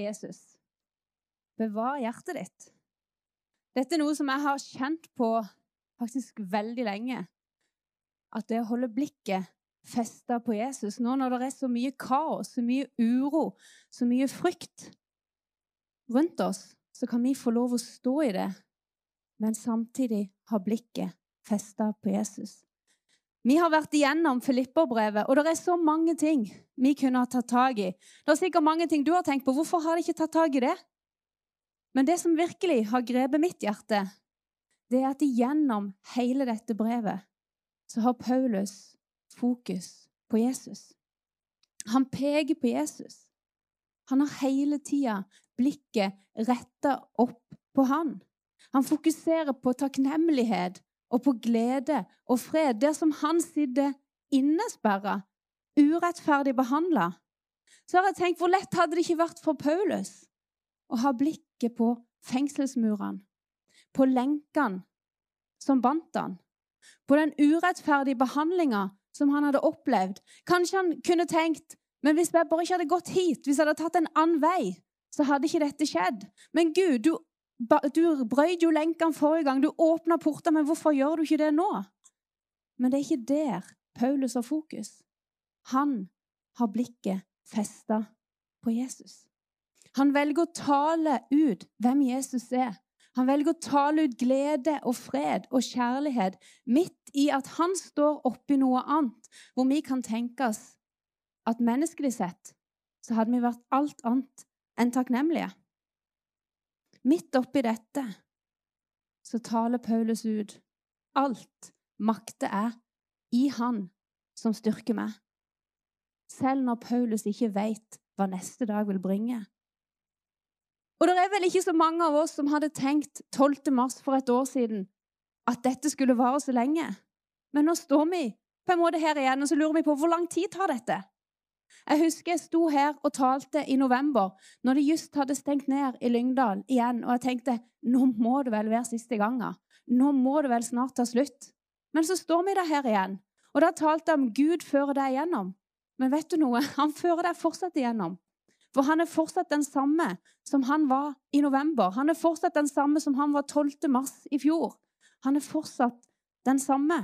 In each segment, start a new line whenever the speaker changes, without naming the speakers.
Jesus. Bevar hjertet ditt. Dette er noe som jeg har kjent på faktisk veldig lenge. At det å holde blikket festa på Jesus nå når det er så mye kaos, så mye uro, så mye frykt rundt oss, så kan vi få lov å stå i det, men samtidig ha blikket festa på Jesus. Vi har vært igjennom Filipperbrevet, og det er så mange ting vi kunne ha tatt tak i. Det er sikkert mange ting du har tenkt på. Hvorfor har de ikke tatt tak i det? Men det som virkelig har grepet mitt hjerte, det er at igjennom hele dette brevet så har Paulus fokus på Jesus. Han peker på Jesus. Han har hele tida blikket retta opp på han. Han fokuserer på takknemlighet og på glede og fred, der som han sitter innesperra, urettferdig behandla. Så har jeg tenkt, hvor lett hadde det ikke vært for Paulus å ha blikket på fengselsmurene, på lenkene som bandt han, på den urettferdige behandlinga som han hadde opplevd. Kanskje han kunne tenkt men hvis jeg bare ikke hadde gått hit, hvis jeg hadde tatt en annen vei, så hadde ikke dette skjedd. Men Gud, du du brøyt jo lenkene forrige gang. Du åpna porter, men hvorfor gjør du ikke det nå? Men det er ikke der Paulus har fokus. Han har blikket festa på Jesus. Han velger å tale ut hvem Jesus er. Han velger å tale ut glede og fred og kjærlighet midt i at han står oppi noe annet, hvor vi kan tenke oss at menneskelig sett så hadde vi vært alt annet enn takknemlige. Midt oppi dette så taler Paulus ut alt makte er i Han som styrker meg. Selv når Paulus ikke veit hva neste dag vil bringe. Og det er vel ikke så mange av oss som hadde tenkt 12. mars for et år siden at dette skulle vare så lenge. Men nå står vi på en måte her igjen, og så lurer vi på hvor lang tid tar dette? Jeg husker jeg sto her og talte i november, når de just hadde stengt ned i Lyngdal igjen, og jeg tenkte nå må det vel være siste gangen. Nå må det vel snart ta slutt. Men så står vi da her igjen, og da talte jeg om Gud fører deg igjennom. Men vet du noe? Han fører deg fortsatt igjennom. For han er fortsatt den samme som han var i november. Han er fortsatt den samme som han var 12. mars i fjor. Han er fortsatt den samme.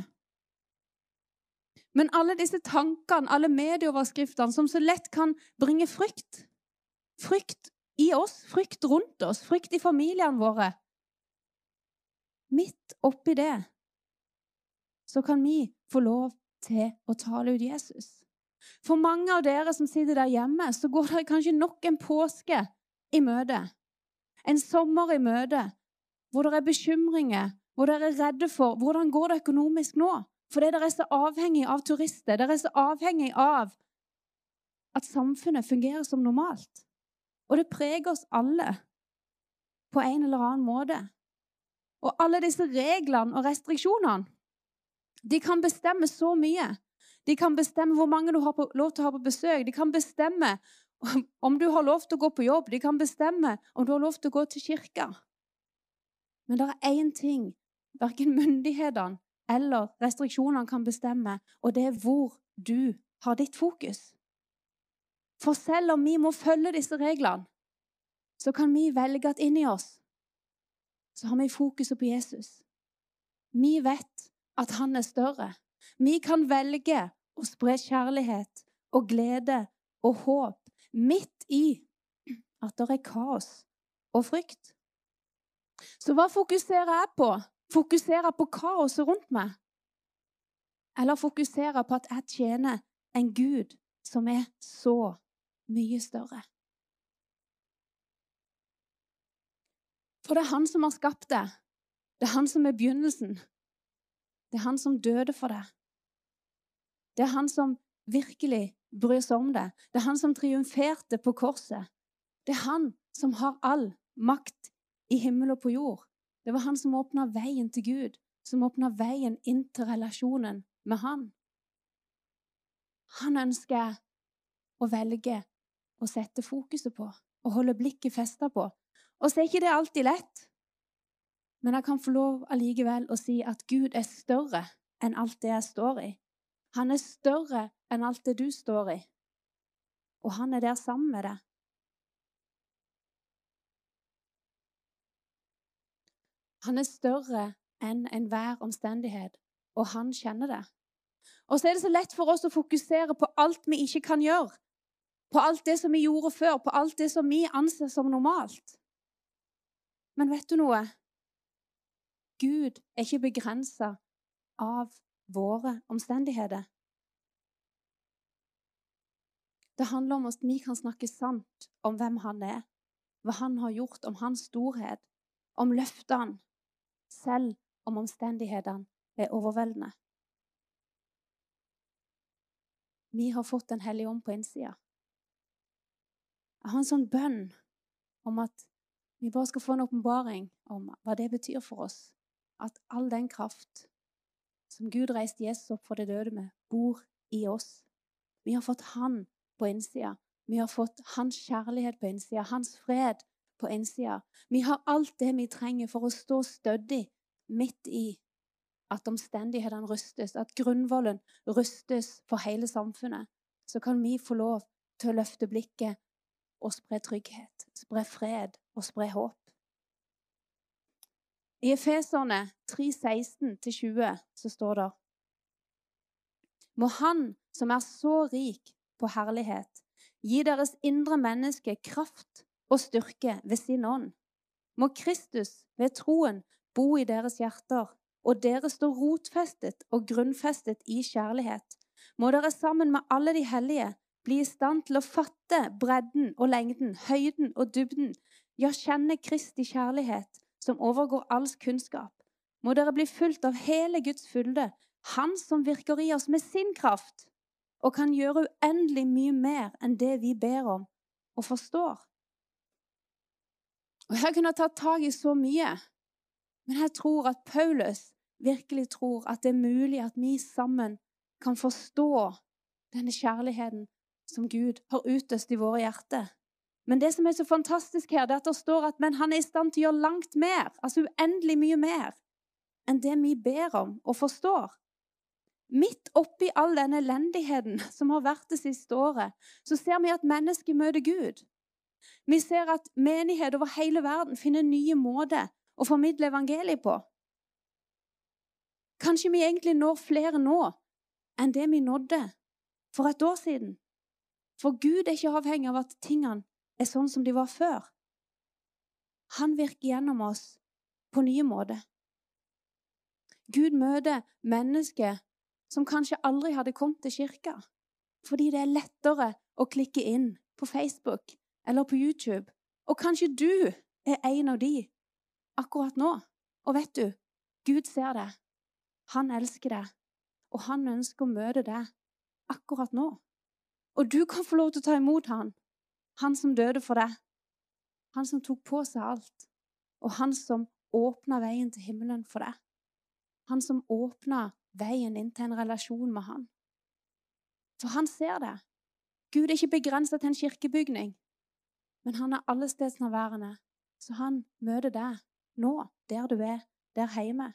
Men alle disse tankene, alle medieoverskriftene, som så lett kan bringe frykt Frykt i oss, frykt rundt oss, frykt i familiene våre Midt oppi det så kan vi få lov til å tale ut Jesus. For mange av dere som sitter der hjemme, så går det kanskje nok en påske i møte. En sommer i møte hvor det er bekymringer, hvor dere er redde for hvordan går det økonomisk nå. Fordi dere er så avhengig av turister. Dere er så avhengig av at samfunnet fungerer som normalt. Og det preger oss alle på en eller annen måte. Og alle disse reglene og restriksjonene de kan bestemme så mye. De kan bestemme hvor mange du har på, lov til å ha på besøk. De kan bestemme om du har lov til å gå på jobb. De kan bestemme om du har lov til å gå til kirka. Men det er én ting verken myndighetene eller restriksjonene kan bestemme, og det er hvor du har ditt fokus. For selv om vi må følge disse reglene, så kan vi velge at inni oss så har vi fokuset på Jesus. Vi vet at han er større. Vi kan velge å spre kjærlighet og glede og håp midt i at det er kaos og frykt. Så hva fokuserer jeg på Fokusere på kaoset rundt meg? Eller fokusere på at jeg tjener en Gud som er så mye større? For det er han som har skapt det. Det er han som er begynnelsen. Det er han som døde for det. Det er han som virkelig bryr seg om det. Det er han som triumferte på korset. Det er han som har all makt i himmel og på jord. Det var han som åpna veien til Gud, som åpna veien inn til relasjonen med han. Han ønsker å velge å sette fokuset på og holde blikket festa på. Og så er ikke det alltid lett. Men jeg kan få lov allikevel å si at Gud er større enn alt det jeg står i. Han er større enn alt det du står i. og han er der sammen med deg. Han er større enn enhver omstendighet, og han kjenner det. Og så er det så lett for oss å fokusere på alt vi ikke kan gjøre. På alt det som vi gjorde før, på alt det som vi anser som normalt. Men vet du noe? Gud er ikke begrensa av våre omstendigheter. Det handler om at vi kan snakke sant om hvem han er, hva han har gjort, om hans storhet, om løftene, selv om omstendighetene er overveldende. Vi har fått Den hellige ånd på innsida. Jeg har en sånn bønn om at vi bare skal få en åpenbaring om hva det betyr for oss. At all den kraft som Gud reiste Jesus opp for det døde med, bor i oss. Vi har fått Han på innsida. Vi har fått Hans kjærlighet på innsida, Hans fred på innsida. Vi har alt det vi trenger for å stå stødig midt i at omstendighetene rustes, at grunnvollen rustes for hele samfunnet. Så kan vi få lov til å løfte blikket og spre trygghet, spre fred og spre håp. I Efeserne 3.16-20 så står det Må Han som er så rik på herlighet, gi deres indre menneske kraft og styrke ved sin ånd. Må Kristus ved troen bo i deres hjerter, og dere står rotfestet og grunnfestet i kjærlighet. Må dere sammen med alle de hellige bli i stand til å fatte bredden og lengden, høyden og dybden, ja, kjenne Kristi kjærlighet, som overgår alls kunnskap. Må dere bli fulgt av hele Guds fylde, Han som virker i oss med sin kraft, og kan gjøre uendelig mye mer enn det vi ber om og forstår. Og Her kunne jeg tatt tak i så mye, men jeg tror at Paulus virkelig tror at det er mulig at vi sammen kan forstå denne kjærligheten som Gud har utøst i våre hjerter. Men det som er så fantastisk her, det er at det står at men han er i stand til å gjøre langt mer, altså uendelig mye mer, enn det vi ber om og forstår. Midt oppi all denne elendigheten som har vært det siste året, så ser vi at mennesker møter Gud. Vi ser at menighet over hele verden finner nye måter å formidle evangeliet på. Kanskje vi egentlig når flere nå enn det vi nådde for et år siden. For Gud er ikke avhengig av at tingene er sånn som de var før. Han virker gjennom oss på nye måter. Gud møter mennesker som kanskje aldri hadde kommet til kirka, fordi det er lettere å klikke inn på Facebook eller på YouTube. Og kanskje du er en av de akkurat nå. Og vet du, Gud ser det. Han elsker det. og han ønsker å møte deg akkurat nå. Og du kan få lov til å ta imot han. Han som døde for deg. Han som tok på seg alt. Og han som åpna veien til himmelen for deg. Han som åpna veien inn til en relasjon med han. For han ser det. Gud er ikke begrensa til en kirkebygning, men han er allestedsnærværende. Så han møter deg nå, der du er, der hjemme.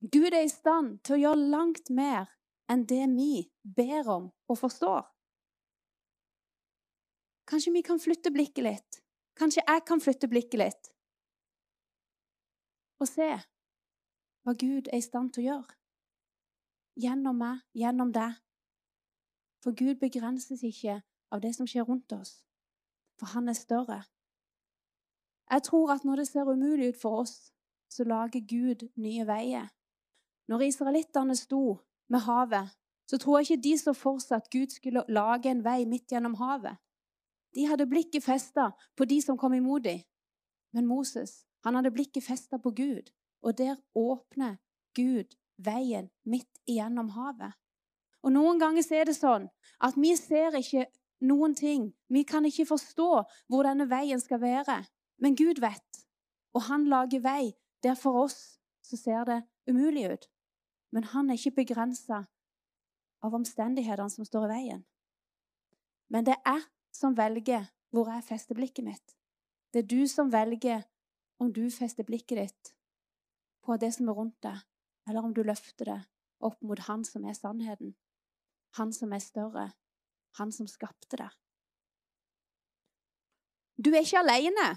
Gud er i stand til å gjøre langt mer enn det vi ber om og forstår. Kanskje vi kan flytte blikket litt. Kanskje jeg kan flytte blikket litt. Og se hva Gud er i stand til å gjøre. Gjennom meg, gjennom deg. For Gud begrenses ikke av det som skjer rundt oss, for han er større. Jeg tror at når det ser umulig ut for oss, så lager Gud nye veier. Når israelittene sto med havet, så tror jeg ikke de så for seg at Gud skulle lage en vei midt gjennom havet. De hadde blikket festa på de som kom imot dem. Men Moses han hadde blikket festa på Gud, og der åpner Gud veien midt igjennom havet. Og Noen ganger er det sånn at vi ser ikke noen ting. Vi kan ikke forstå hvor denne veien skal være. Men Gud vet, og han lager vei der for oss så ser det umulig ut. Men han er ikke begrensa av omstendighetene som står i veien. Men det er jeg som velger hvor jeg fester blikket mitt. Det er du som velger om du fester blikket ditt på det som er rundt deg, eller om du løfter det opp mot Han som er sannheten, Han som er større, han som skapte deg. Du er ikke alene.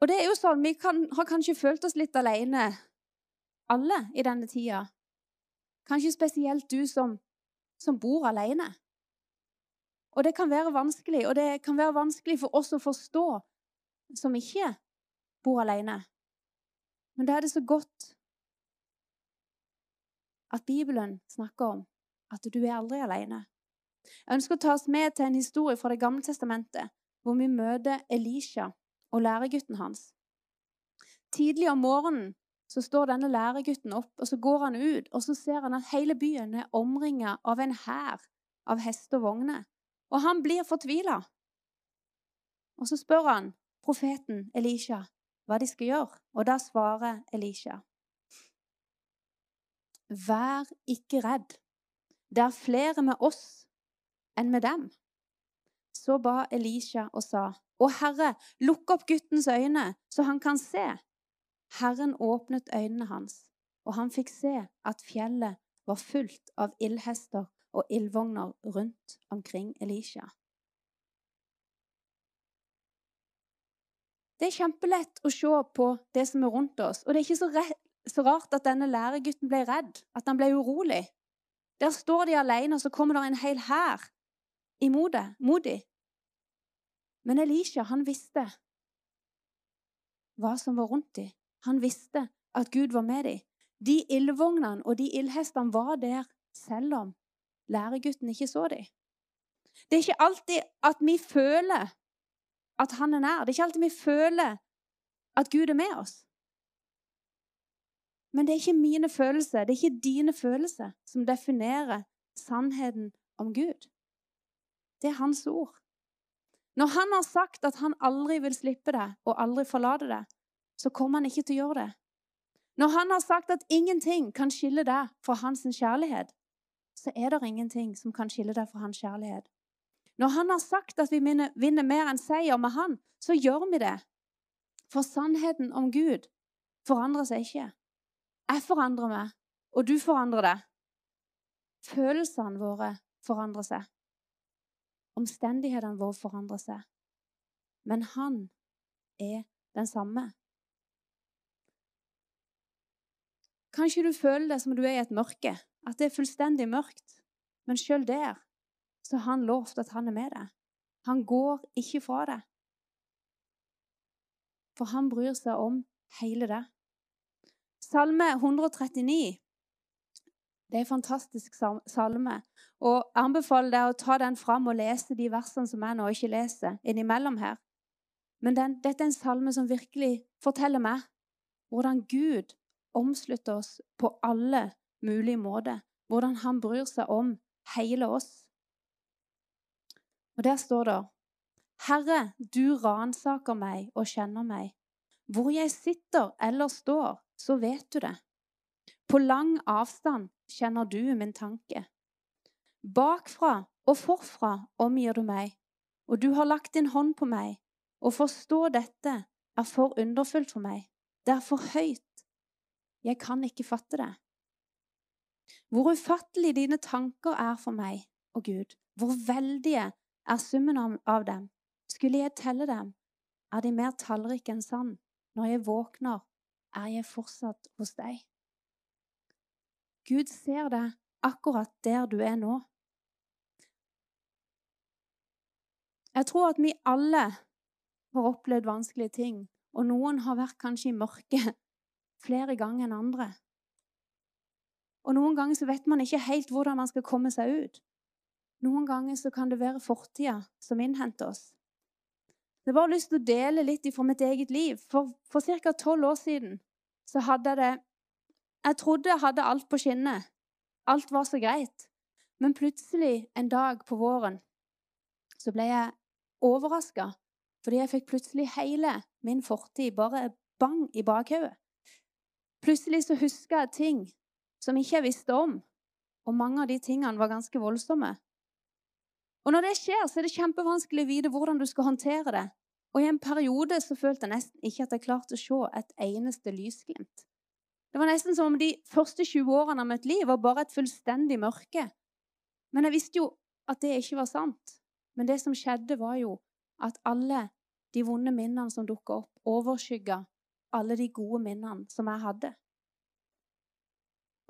Og det er jo sånn, Vi kan, har kanskje følt oss litt alene, alle, i denne tida. Kanskje spesielt du som, som bor alene. Og det kan være vanskelig, og det kan være vanskelig for oss å forstå som ikke bor alene. Men da er det så godt at Bibelen snakker om at du er aldri alene. Jeg ønsker å ta oss med til en historie fra Det gamle testamentet, hvor vi møter Elisha og læregutten hans. Tidlig om morgenen så står denne læregutten opp, og så går han ut, og så ser han at hele byen er omringa av en hær av hester og vogner. Og han blir fortvila. Og så spør han profeten Elisha hva de skal gjøre, og da svarer Elisha Vær ikke redd. Det er flere med oss enn med dem. Så ba Elisha og sa, Å Herre, lukk opp guttens øyne, så han kan se. Herren åpnet øynene hans, og han fikk se at fjellet var fullt av ildhester og ildvogner rundt omkring Elisha. Det er kjempelett å se på det som er rundt oss, og det er ikke så, rart at denne læregutten ble redd, at han ble urolig. Der står de alene, og så kommer det en hel hær imot dem. Men Elisha, han visste hva som var rundt dem. Han visste at Gud var med dem. De ildvognene og de ildhestene var der selv om læregutten ikke så dem. Det er ikke alltid at vi føler at han er nær. Det er ikke alltid vi føler at Gud er med oss. Men det er ikke mine følelser, det er ikke dine følelser som definerer sannheten om Gud. Det er hans ord. Når han har sagt at han aldri vil slippe det og aldri forlate det, så kommer han ikke til å gjøre det. Når han har sagt at ingenting kan skille deg fra hans kjærlighet, så er det ingenting som kan skille deg fra hans kjærlighet. Når han har sagt at vi vinner mer enn seier med han, så gjør vi det. For sannheten om Gud forandrer seg ikke. Jeg forandrer meg, og du forandrer deg. Følelsene våre forandrer seg. Omstendighetene våre forandrer seg. Men han er den samme. Kanskje du føler det som du er i et mørke, at det er fullstendig mørkt. Men sjøl der så har han lovt at han er med deg. Han går ikke fra deg. For han bryr seg om hele det. Salme 139 det er en fantastisk salme. Og jeg anbefaler deg å ta den fram og lese de versene som jeg nå ikke leser, innimellom her. Men den, dette er en salme som virkelig forteller meg hvordan Gud omslutter oss på alle mulige måter. Hvordan han bryr seg om hele oss. Og der står det Herre, du ransaker meg og kjenner meg. Hvor jeg sitter eller står, så vet du det. På lang avstand kjenner du min tanke. Bakfra og forfra omgir du meg, og du har lagt din hånd på meg. Å forstå dette er for underfullt for meg. Det er for høyt. Jeg kan ikke fatte det. Hvor ufattelig dine tanker er for meg, å Gud. Hvor veldige er summen av dem. Skulle jeg telle dem, er de mer tallrike enn sand. Når jeg våkner, er jeg fortsatt hos deg. Gud ser deg akkurat der du er nå. Jeg tror at vi alle har opplevd vanskelige ting, og noen har vært kanskje i mørket flere ganger enn andre. Og noen ganger så vet man ikke helt hvordan man skal komme seg ut. Noen ganger så kan det være fortida som innhenter oss. Jeg har bare lyst til å dele litt fra mitt eget liv. For, for ca. tolv år siden så hadde jeg det Jeg trodde jeg hadde alt på skinner. Alt var så greit. Men plutselig en dag på våren så ble jeg overraska fordi jeg fikk plutselig hele min fortid bare bang i bakhodet. Plutselig så huska jeg ting som ikke jeg visste om, og mange av de tingene var ganske voldsomme. Og når det skjer, så er det kjempevanskelig å vite hvordan du skal håndtere det. Og i en periode så følte jeg nesten ikke at jeg klarte å se et eneste lysglimt. Det var nesten som om de første 20 årene av mitt liv var bare et fullstendig mørke. Men jeg visste jo at det ikke var sant. Men det som skjedde, var jo at alle de vonde minnene som dukka opp, overskygga alle de gode minnene som jeg hadde.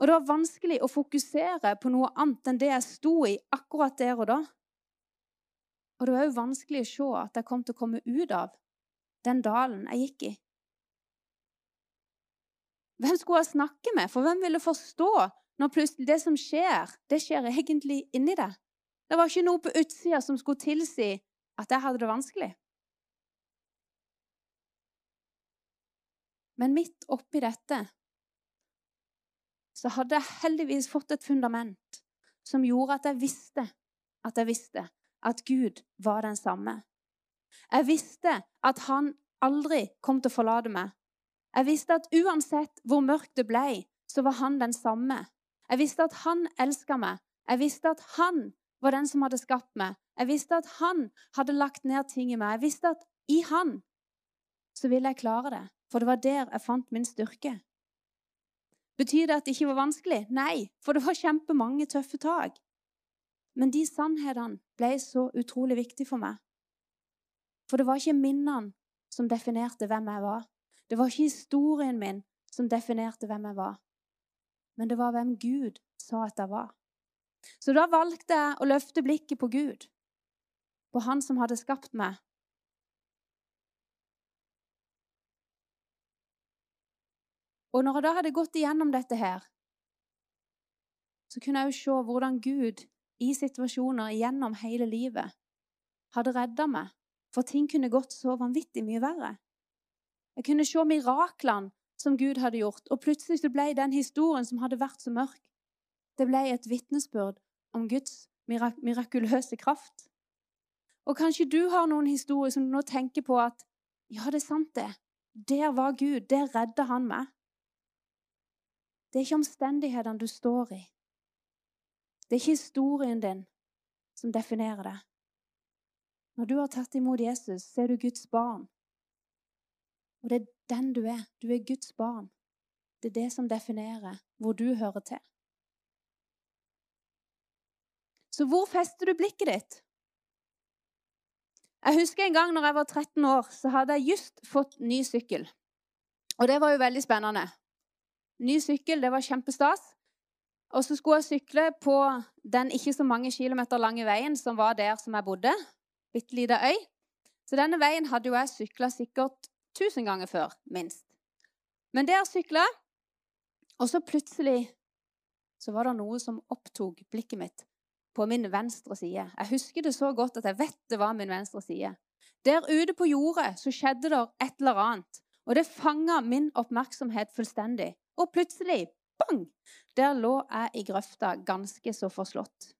Og det var vanskelig å fokusere på noe annet enn det jeg sto i akkurat der og da. Og det var òg vanskelig å se at jeg kom til å komme ut av den dalen jeg gikk i. Hvem skulle jeg snakke med? For hvem ville forstå når plutselig det som skjer, det skjer egentlig inni deg? Det var ikke noe på utsida som skulle tilsi at jeg hadde det vanskelig. Men midt oppi dette så hadde jeg heldigvis fått et fundament som gjorde at jeg visste at jeg visste at Gud var den samme. Jeg visste at han aldri kom til å forlate meg. Jeg visste at uansett hvor mørkt det ble, så var han den samme. Jeg visste at han elska meg. Jeg visste at han var den som hadde skapt meg. Jeg visste at han hadde lagt ned ting i meg. Jeg visste at i han så ville jeg klare det, for det var der jeg fant min styrke. Betyr det at det ikke var vanskelig? Nei, for det var kjempemange tøffe tak. Men de sannhetene ble så utrolig viktige for meg. For det var ikke minnene som definerte hvem jeg var. Det var ikke historien min som definerte hvem jeg var. Men det var hvem Gud sa at jeg var. Så da valgte jeg å løfte blikket på Gud, på Han som hadde skapt meg. Og når jeg da hadde gått igjennom dette her, så kunne jeg jo se hvordan Gud i situasjoner gjennom hele livet hadde redda meg, for ting kunne gått så vanvittig mye verre. Jeg kunne se miraklene som Gud hadde gjort, og plutselig så ble den historien som hadde vært så mørk, det ble et vitnesbyrd om Guds mirak mirakuløse kraft. Og kanskje du har noen historier som du nå tenker på at ja, det er sant, det. Der var Gud. Der redda han meg. Det er ikke omstendighetene du står i. Det er ikke historien din som definerer det. Når du har tatt imot Jesus, så er du Guds barn. Og det er den du er. Du er Guds barn. Det er det som definerer hvor du hører til. Så hvor fester du blikket ditt? Jeg husker en gang når jeg var 13 år, så hadde jeg just fått ny sykkel. Og det var jo veldig spennende. Ny sykkel, det var kjempestas. Og så skulle jeg sykle på den ikke så mange kilometer lange veien som var der som jeg bodde. Bitte lita øy. Så denne veien hadde jo jeg sykla sikkert tusen ganger før, minst. Men der sykla og så plutselig så var det noe som opptok blikket mitt på min venstre side. Jeg husker det så godt at jeg vet det var min venstre side. Der ute på jordet så skjedde det et eller annet, og det fanga min oppmerksomhet fullstendig. Og plutselig bang! Der lå jeg i grøfta ganske så forslått.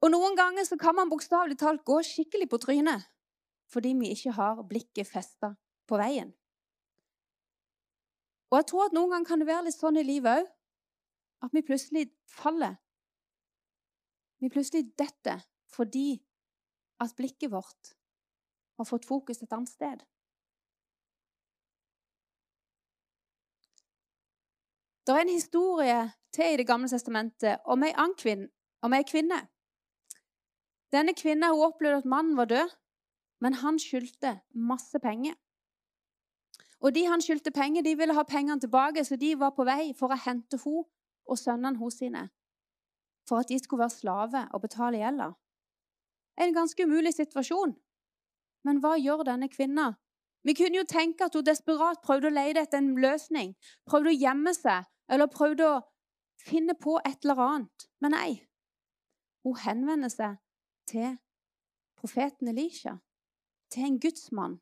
Og noen ganger så kan man bokstavelig talt gå skikkelig på trynet fordi vi ikke har blikket festa på veien. Og jeg tror at noen ganger kan det være litt sånn i livet òg. At vi plutselig faller. Vi plutselig detter fordi at blikket vårt har fått fokus et annet sted. Det er en historie til i Det gamle testamentet om ei, kvinne, om ei kvinne. Denne kvinna opplevde at mannen var død, men han skyldte masse penger. Og De han skyldte penger, de ville ha pengene tilbake, så de var på vei for å hente henne og sønnene hos sine for at de skulle være slave og betale gjelda. En ganske umulig situasjon. Men hva gjør denne kvinna? Vi kunne jo tenke at hun desperat prøvde å lete etter en løsning, prøvde å gjemme seg, eller prøvde å finne på et eller annet. Men nei. Hun henvender seg til profeten Elisha, til en gudsmann.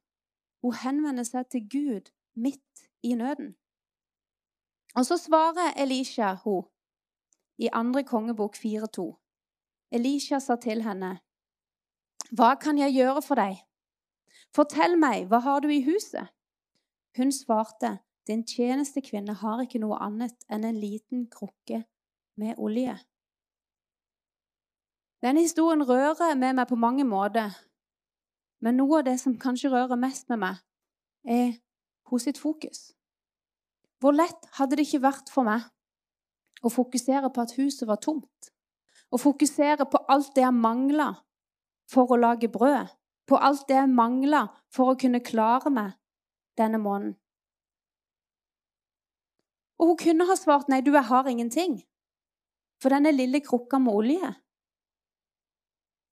Hun henvender seg til Gud midt i nøden. Og så svarer Elisha hun i andre kongebok 4.2. Elisha sa til henne, 'Hva kan jeg gjøre for deg?' 'Fortell meg, hva har du i huset?' Hun svarte, din tjenestekvinne har ikke noe annet enn en liten krukke med olje. Denne historien rører med meg på mange måter, men noe av det som kanskje rører mest med meg, er hos sitt fokus. Hvor lett hadde det ikke vært for meg å fokusere på at huset var tomt, å fokusere på alt det jeg mangla, for å lage brød. På alt det jeg mangla for å kunne klare meg denne måneden. Og hun kunne ha svart nei, du, jeg har ingenting. For denne lille krukka med olje,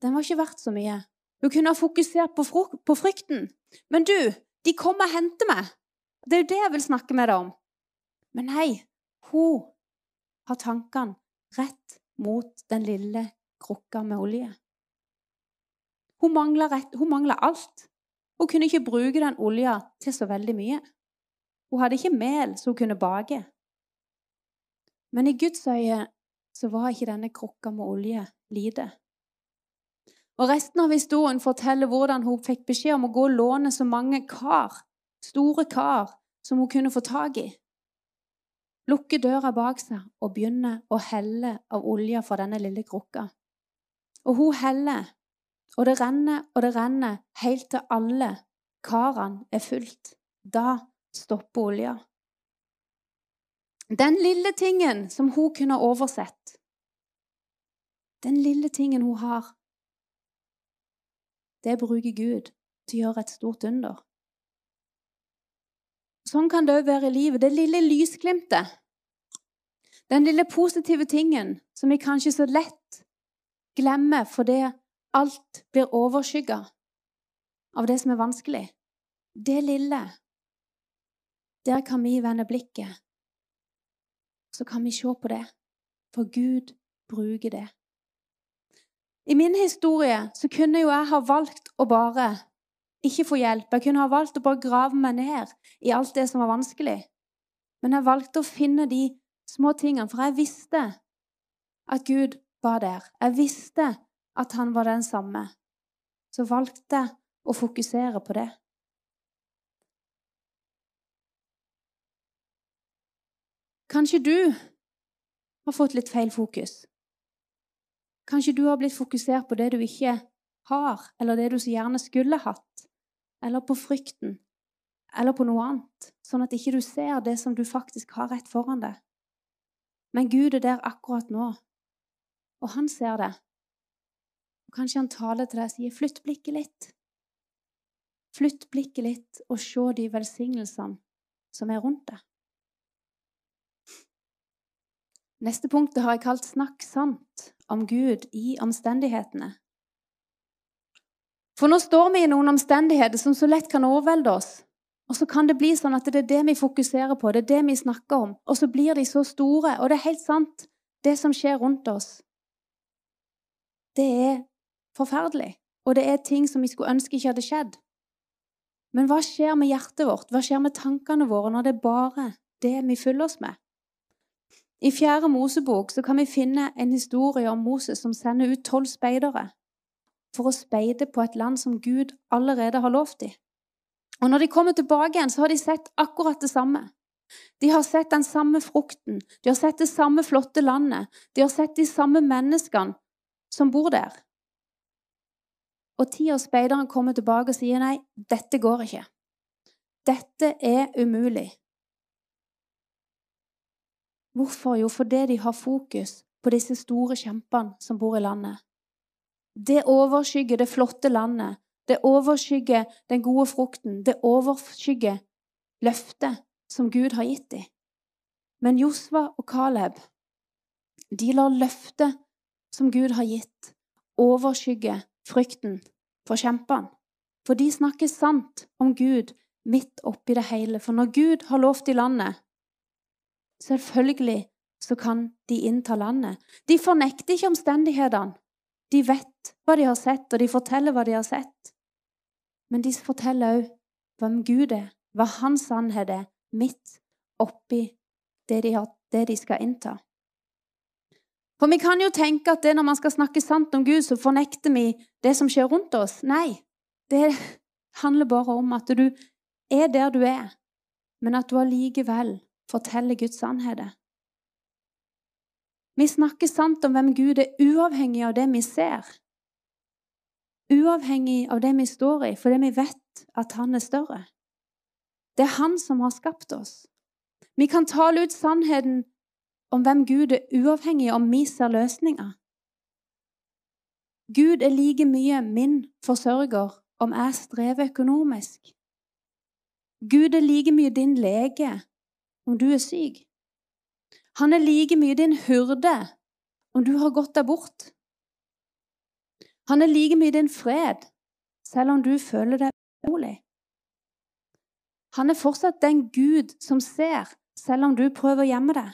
den var ikke verdt så mye. Hun kunne ha fokusert på, frykten. Men du, de kommer og henter meg. Det er jo det jeg vil snakke med deg om. Men nei, hun har tankene rett mot den lille krukka med olje. Hun mangla, alt. Hun kunne ikke bruke den olja til så veldig mye. Hun hadde ikke mel så hun kunne bake. Men i Guds øye så var ikke denne krukka med olje lite. Og Resten av historien forteller hvordan hun fikk beskjed om å gå og låne så mange kar, store kar, som hun kunne få tak i. Lukke døra bak seg og begynne å helle av olja fra denne lille krukka. Og hun heller, og det renner og det renner helt til alle karene er fullt. Da stopper olja. Den lille tingen som hun kunne oversett, den lille tingen hun har, det bruker Gud til å gjøre et stort under. Sånn kan det òg være i livet. Det lille lysglimtet. Den lille positive tingen som vi kanskje så lett glemmer fordi alt blir overskygga av det som er vanskelig. Det lille. Der kan vi vende blikket. Så kan vi se på det. For Gud bruker det. I min historie så kunne jo jeg ha valgt å bare ikke få hjelp. Jeg kunne ha valgt å bare grave meg ned i alt det som var vanskelig. Men jeg valgte å finne de små tingene, for jeg visste at Gud var der. Jeg visste at han var den samme. Så valgte jeg å fokusere på det. Kanskje du har fått litt feil fokus. Kanskje du har blitt fokusert på det du ikke har, eller det du så gjerne skulle hatt, eller på frykten, eller på noe annet, sånn at ikke du ser det som du faktisk har rett foran deg. Men Gud er der akkurat nå, og han ser det. Og Kanskje han taler til deg og sier, 'Flytt blikket litt.' Flytt blikket litt og se de velsignelsene som er rundt deg. Neste punktet har jeg kalt 'Snakk sant' om Gud i omstendighetene. For nå står vi i noen omstendigheter som så lett kan overvelde oss. Og så kan det bli sånn at det er det vi fokuserer på, det er det vi snakker om. Og så blir de så store. Og det er helt sant, det som skjer rundt oss, det er forferdelig. Og det er ting som vi skulle ønske ikke hadde skjedd. Men hva skjer med hjertet vårt? Hva skjer med tankene våre når det er bare det vi fyller oss med? I Fjerde Mosebok kan vi finne en historie om Moses som sender ut tolv speidere for å speide på et land som Gud allerede har lovt dem. Og Når de kommer tilbake igjen, så har de sett akkurat det samme. De har sett den samme frukten, de har sett det samme flotte landet, de har sett de samme menneskene som bor der. Og ti av speiderne kommer tilbake og sier nei, dette går ikke. Dette er umulig. Hvorfor? Jo, fordi de har fokus på disse store kjempene som bor i landet. Det overskygger det flotte landet. Det overskygger den gode frukten. Det overskygger løftet som Gud har gitt dem. Men Josva og Caleb de lar løftet som Gud har gitt, overskygge frykten for kjempene. For de snakker sant om Gud midt oppi det hele. For når Gud har lovt i landet, Selvfølgelig så kan de innta landet. De fornekter ikke omstendighetene. De vet hva de har sett, og de forteller hva de har sett. Men de forteller òg hvem Gud er, hva hans sannhet er, midt oppi det de, har, det de skal innta. For vi kan jo tenke at det når man skal snakke sant om Gud, så fornekter vi det som skjer rundt oss. Nei, det handler bare om at du er der du er, men at du allikevel forteller Guds sannheter. Vi snakker sant om hvem Gud er, uavhengig av det vi ser. Uavhengig av det vi står i, fordi vi vet at Han er større. Det er Han som har skapt oss. Vi kan tale ut sannheten om hvem Gud er, uavhengig om vi ser løsninger. Gud er like mye min forsørger om jeg strever økonomisk. Gud er like mye din lege om du er syk. Han er like mye din hyrde om du har gått deg bort. Han er like mye din fred selv om du føler deg urolig. Han er fortsatt den Gud som ser, selv om du prøver å gjemme deg.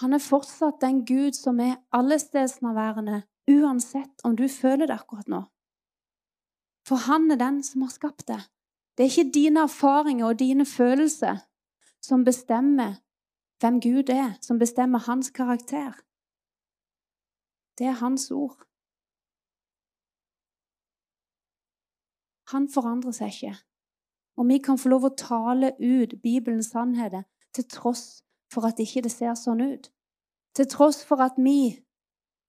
Han er fortsatt den Gud som er allestedsnærværende, uansett om du føler det akkurat nå. For han er den som har skapt deg. Det er ikke dine erfaringer og dine følelser som bestemmer hvem Gud er, som bestemmer hans karakter. Det er hans ord. Han forandrer seg ikke. Og vi kan få lov å tale ut Bibelens sannheter til tross for at ikke det ser sånn ut. Til tross for at vi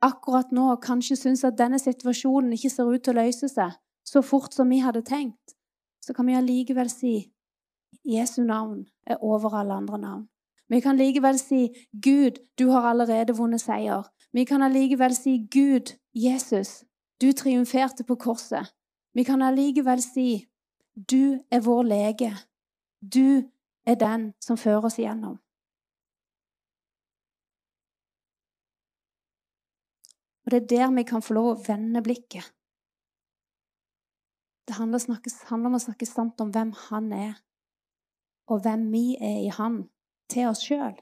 akkurat nå kanskje syns at denne situasjonen ikke ser ut til å løse seg så fort som vi hadde tenkt, så kan vi allikevel si Jesu navn er over alle andre navn. Vi kan likevel si Gud, du har allerede vunnet seier. Vi kan allikevel si Gud, Jesus, du triumferte på korset. Vi kan allikevel si du er vår lege. Du er den som fører oss igjennom. Og Det er der vi kan få lov å vende blikket. Det handler, om å snakke sant om hvem han er, og hvem vi er i han, til oss sjøl.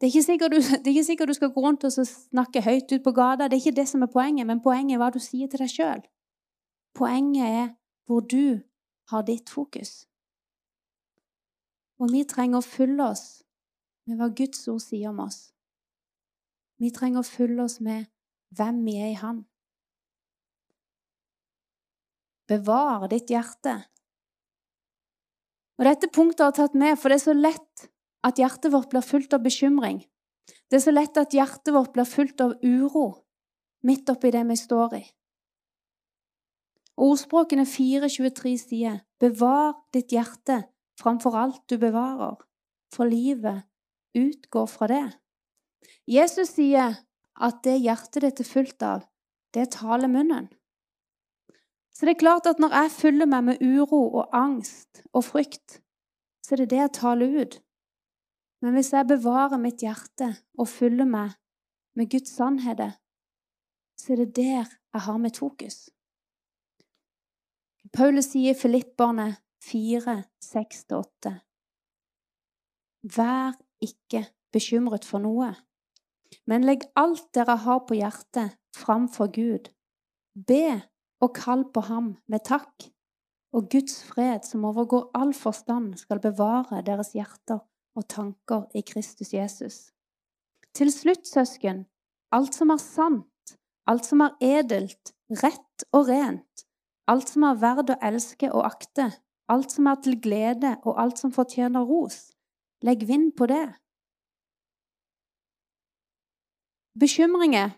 Det det er ikke sikkert du skal gå rundt og snakke høyt ut på gata. Det er ikke det som er poenget, men poenget er hva du sier til deg sjøl. Poenget er hvor du har ditt fokus. Og vi trenger å fylle oss med hva Guds ord sier om oss. Vi trenger å fylle oss med hvem vi er i Han. Bevar ditt hjerte. Og Dette punktet har jeg tatt med, for det er så lett at hjertet vårt blir fullt av bekymring. Det er så lett at hjertet vårt blir fullt av uro midt oppi det vi står i. Ordspråkene 4.23 sier, 'Bevar ditt hjerte framfor alt du bevarer, for livet utgår fra det'. Jesus sier at det hjertet ditt er fullt av, det taler munnen. Så det er klart at når jeg fyller meg med uro og angst og frykt, så er det det jeg taler ut. Men hvis jeg bevarer mitt hjerte og fyller meg med Guds sannheter, så er det der jeg har mitt fokus. Paulus sier i Filipperne 4, 6-8.: Vær ikke bekymret for noe, men legg alt dere har på hjertet, framfor Gud. Be og kall på ham med takk, og Guds fred, som overgår all forstand, skal bevare deres hjerter og tanker i Kristus Jesus. Til slutt, søsken, alt som er sant, alt som er edelt, rett og rent, alt som er verd å elske og akte, alt som er til glede og alt som fortjener ros. Legg vind på det. Bekymringer,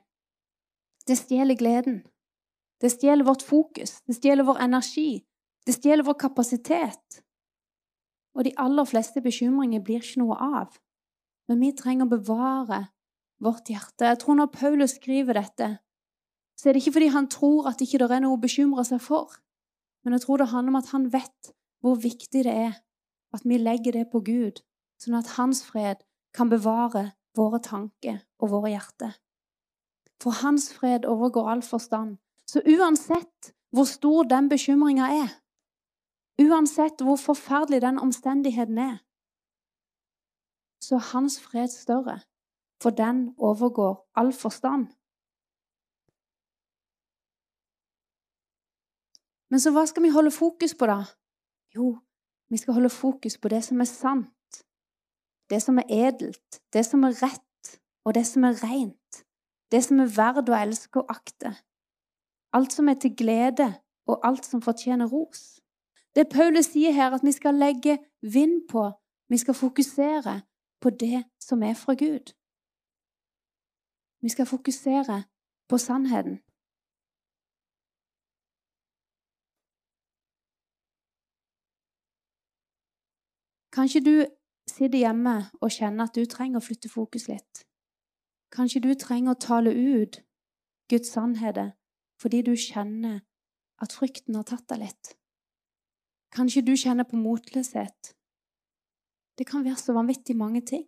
det stjeler gleden. Det stjeler vårt fokus, det stjeler vår energi, det stjeler vår kapasitet. Og de aller fleste bekymringer blir ikke noe av. Men vi trenger å bevare vårt hjerte. Jeg tror når Paulus skriver dette, så er det ikke fordi han tror at ikke det er noe å bekymre seg for. Men jeg tror det handler om at han vet hvor viktig det er at vi legger det på Gud, sånn at hans fred kan bevare våre tanker og våre hjerter. For hans fred overgår all forstand. Så uansett hvor stor den bekymringa er, uansett hvor forferdelig den omstendigheten er, så er hans fred større, for den overgår all forstand. Men så hva skal vi holde fokus på, da? Jo, vi skal holde fokus på det som er sant, det som er edelt, det som er rett, og det som er rent, det som er verd å elske og akte. Alt som er til glede, og alt som fortjener ros. Det Paulus sier her, at vi skal legge vind på, vi skal fokusere på det som er fra Gud. Vi skal fokusere på sannheten. Kanskje du sitter hjemme og kjenner at du trenger å flytte fokus litt. Kanskje du trenger å tale ut Guds sannheter fordi du kjenner at frykten har tatt deg litt. Kanskje du kjenner på motløshet. Det kan være så vanvittig mange ting.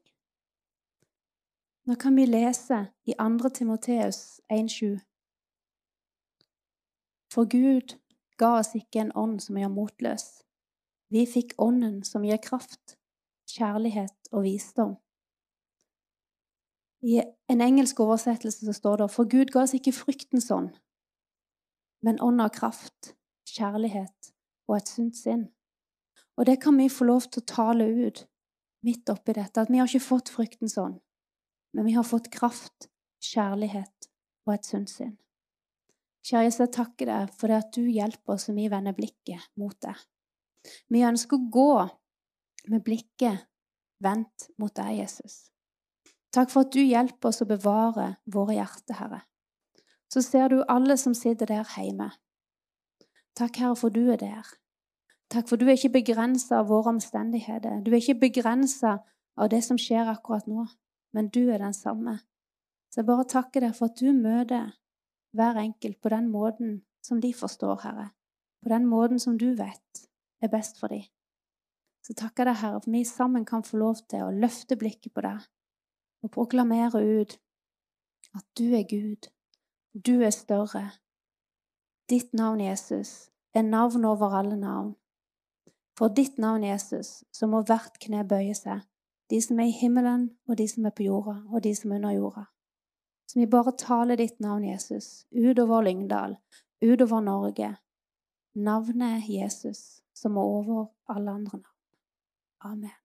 Nå kan vi lese i 2. Timoteus 1,7. For Gud ga oss ikke en ånd som gjør motløs. Vi fikk ånden som gir kraft, kjærlighet og visdom. I en engelsk oversettelse så står det For Gud ga oss ikke fryktens ånd, men ånd av kraft, kjærlighet og et sunt sinn. Og det kan vi få lov til å tale ut midt oppi dette, at vi har ikke fått fryktens ånd, men vi har fått kraft, kjærlighet og et sunt sinn. Kjære Jesus, jeg takker deg for det at du hjelper oss og vi vender blikket mot deg. Vi ønsker å gå med blikket vendt mot deg, Jesus. Takk for at du hjelper oss å bevare våre hjerter, Herre. Så ser du alle som sitter der hjemme. Takk, Herre, for du er der. Takk for du er ikke begrensa av våre omstendigheter. Du er ikke begrensa av det som skjer akkurat nå, men du er den samme. Så jeg bare takker deg for at du møter hver enkelt på den måten som de forstår, Herre. På den måten som du vet er best for dem. Så takker jeg deg, Herre, for vi sammen kan få lov til å løfte blikket på deg og proklamere ut at du er Gud, du er større. Ditt navn, Jesus, er navn over alle navn. For ditt navn, Jesus, så må hvert kne bøye seg, de som er i himmelen, og de som er på jorda, og de som er under jorda. Så vi bare taler ditt navn, Jesus, utover Lyngdal, utover Norge. Navnet Jesus, som er over alle andre navn. Amen.